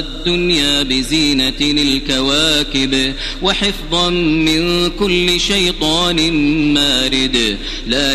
الدنيا بزينة الكواكب وحفظا من كل شيطان مارد. لا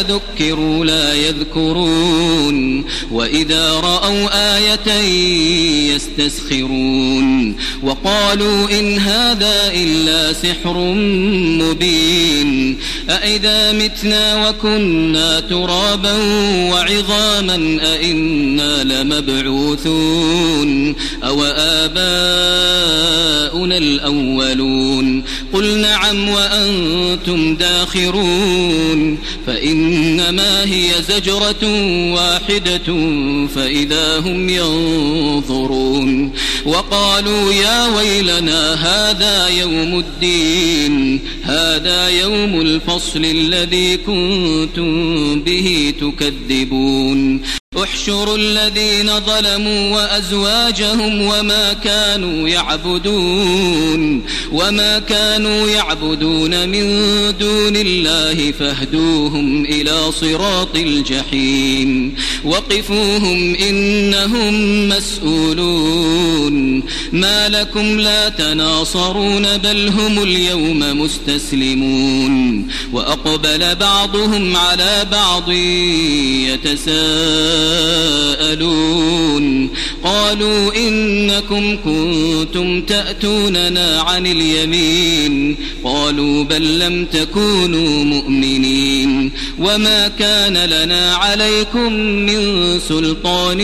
ذكروا لا يذكرون وإذا رأوا آية يستسخرون وقالوا إن هذا إلا سحر مبين أئذا متنا وكنا ترابا وعظاما أئنا لمبعوثون أو آباؤنا الأولون قل نعم وأنتم داخرون فإنما هي زجرة واحدة فإذا هم ينظرون وقالوا يا ويلنا هذا يوم الدين هذا يوم الفصل الذي كنتم به تكذبون. احشروا الذين ظلموا وأزواجهم وما كانوا يعبدون وما كانوا يعبدون من دون الله فاهدوهم إلى صراط الجحيم وقفوهم إنهم مسؤولون. ما لكم لا تناصرون بل هم اليوم مستسلمون. وأقبل بعضهم على بعض يتساءلون. يتساءلون. قالوا إنكم كنتم تأتوننا عن اليمين. قالوا بل لم تكونوا مؤمنين. وما كان لنا عليكم من سلطان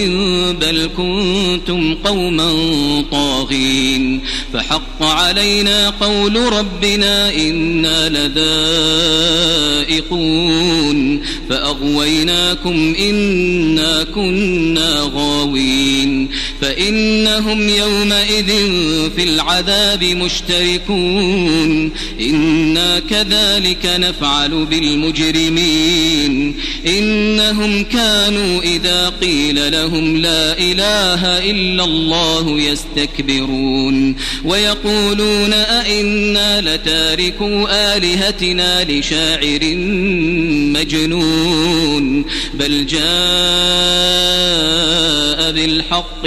بل كنتم قوما طاغين. فحق علينا قول ربنا إنا لذائقون. فأغويناكم إنا كنا غاوين. فإنهم يومئذ في العذاب مشتركون. إنا كذلك نفعل بالمجرمين. إنهم كانوا إذا قيل لهم لا إله إلا الله يستكبرون. ويقولون أئنا لتاركوا آلهتنا لشاعر مجنون. بل جاء بالحق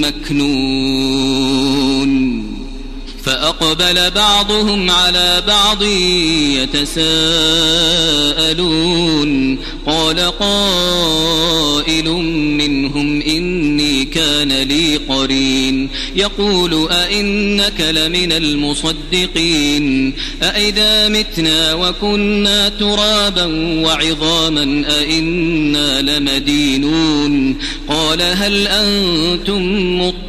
مكنون. فأقبل بعضهم على بعض يتساءلون. قال قائل منهم إني كان لي قرين يقول أئنك لمن المصدقين. أئذا متنا وكنا ترابا وعظاما أئنا لمدينون. قال هل أنتم مطلعون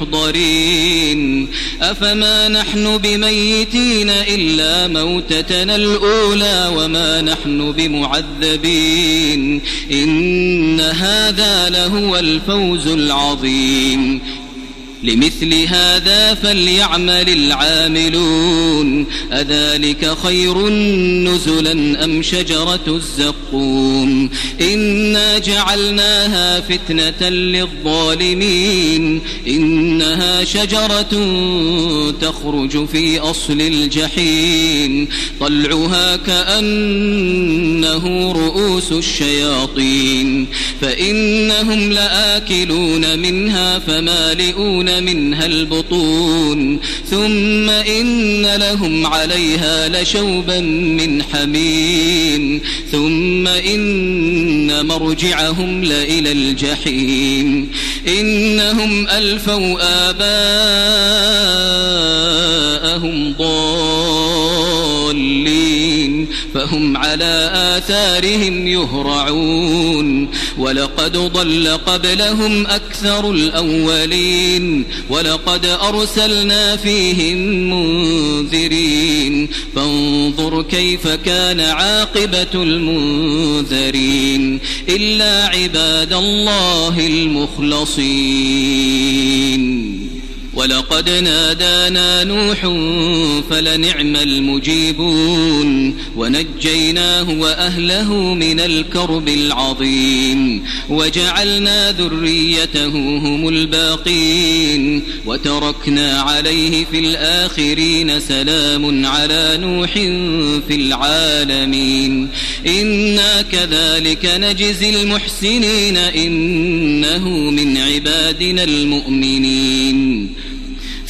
المحضرين أفما نحن بميتين إلا موتتنا الأولى وما نحن بمعذبين إن هذا لهو الفوز العظيم لمثل هذا فليعمل العاملون. أذلك خير نزلا أم شجرة الزقوم؟ إنا جعلناها فتنة للظالمين. إنها شجرة تخرج في أصل الجحيم. طلعها كأنه رؤوس الشياطين. فإنهم لآكلون منها فمالئون منها البطون ثم إن لهم عليها لشوبا من حميم ثم إن مرجعهم لإلى الجحيم إنهم ألفوا آباءهم فهم على آثارهم يهرعون. ولقد ضل قبلهم أكثر الأولين. ولقد أرسلنا فيهم منذرين. فانظر كيف كان عاقبة المنذرين. إلا عباد الله المخلصين. ولقد نادانا نوح فلنعم المجيبون ونجيناه وأهله من الكرب العظيم وجعلنا ذريته هم الباقين وتركنا عليه في الآخرين سلام على نوح في العالمين إنا كذلك نجزي المحسنين إنه من عبادنا المؤمنين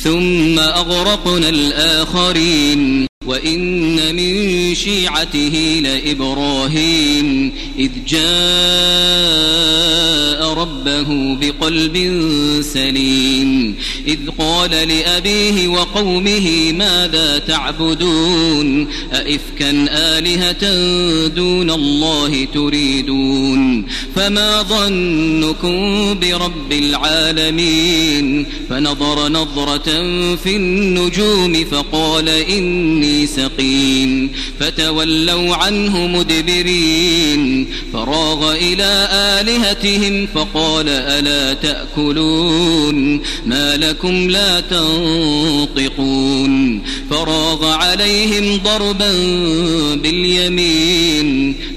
ثم أغرقنا الآخرين وإن من شيعته لإبراهيم إذ جاء ربه بقلب سليم. إذ قال لأبيه وقومه ماذا تعبدون؟ أئفكا آلهة دون الله تريدون؟ فما ظنكم برب العالمين؟ فنظر نظرة في النجوم فقال إني سقيم. فتولوا عنه مدبرين. فراغ إلى آلهتهم فقال ألا تأكلون ما لكم لا تنطقون فراغ عليهم ضربا باليمين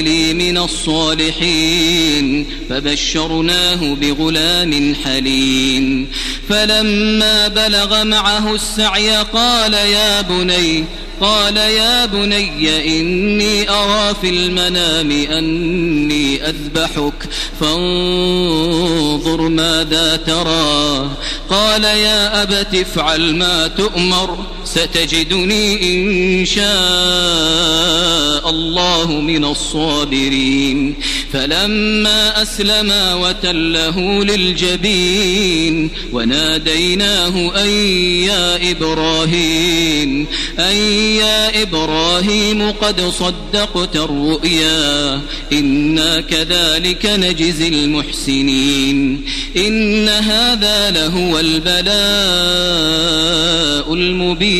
لي من الصالحين فبشرناه بغلام حليم. فلما بلغ معه السعي قال يا بني قال يا بني إني أرى في المنام أني أذبحك فانظر ماذا ترى. قال يا أبت افعل ما تؤمر. ستجدني إن شاء الله من الصابرين. فلما أسلما وتله للجبين وناديناه أن يا إبراهيم أن يا إبراهيم قد صدقت الرؤيا. إنا كذلك نجزي المحسنين. إن هذا لهو البلاء المبين.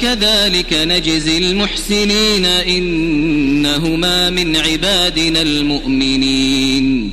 كذلك نجزي المحسنين إنهما من عبادنا المؤمنين.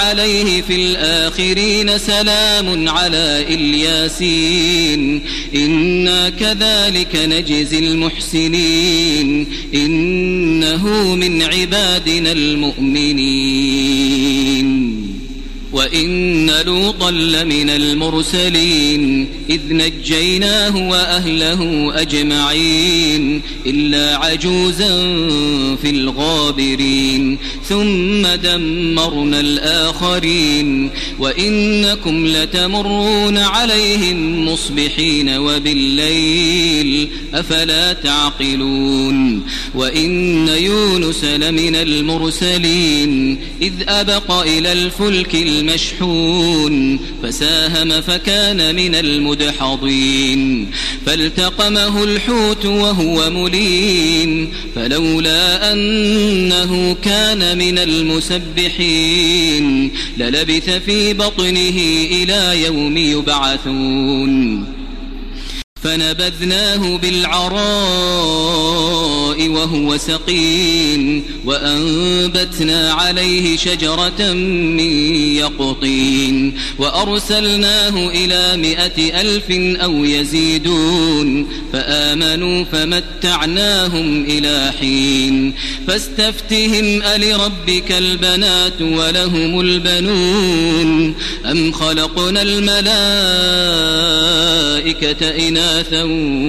عليه في الآخرين سلام على إلياسين. إنا كذلك نجزي المحسنين. إنه من عبادنا المؤمنين. وإن لوطا لمن المرسلين إذ نجيناه وأهله أجمعين إلا عجوزا في الغابرين ثم دمرنا الآخرين وإنكم لتمرون عليهم مصبحين وبالليل أفلا تعقلون وإن يونس لمن المرسلين إذ أبق إلى الفلك المشحون. فساهم فكان من المدحضين. فالتقمه الحوت وهو مليم. فلولا أنه كان من المسبحين للبث في بطنه إلى يوم يبعثون. فنبذناه بالعراء وهو سقيم. وأنبتنا عليه شجرة من يقطين وأرسلناه إلى مائة ألف أو يزيدون فآمنوا فمتعناهم إلى حين فاستفتهم ألربك البنات ولهم البنون أم خلقنا الملائكة إناثا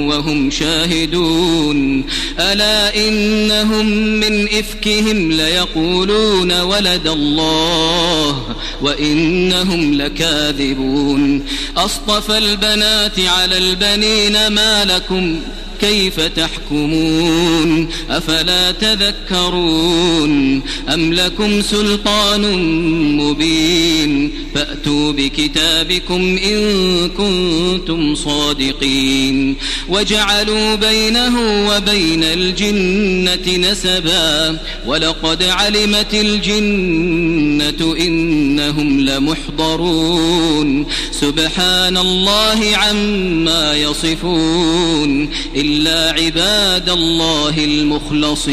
وهم شاهدون ألا إنهم من إفكهم ليقولون ولد الله وإنهم لكاذبون. أصطفى البنات على البنين ما لكم كيف تحكمون أفلا تذكرون أم لكم سلطان مبين فأتوا بكتابكم إن كنتم صادقين وجعلوا بينه وبين الجنة نسبا ولقد علمت الجنة إنهم لمحضرون سبحان الله عما يصفون إلا عباد الله المخلصين.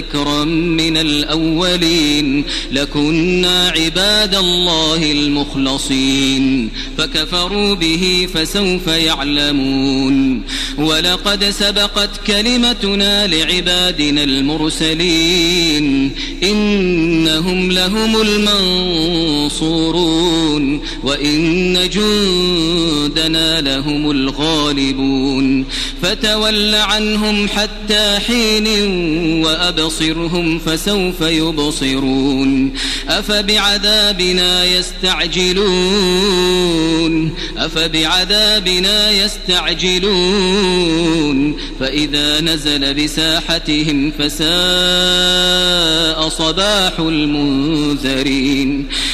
ذكرا من الأولين لكنا عباد الله المخلصين فكفروا به فسوف يعلمون. ولقد سبقت كلمتنا لعبادنا المرسلين إنهم لهم المنصورون وإن جندنا لهم الغالبون. فتول عنهم حتى حين وأبصرهم فسوف يبصرون أفبعذابنا يستعجلون أفبعذابنا يستعجلون فإذا نزل بساحتهم فساء صباح المنذرين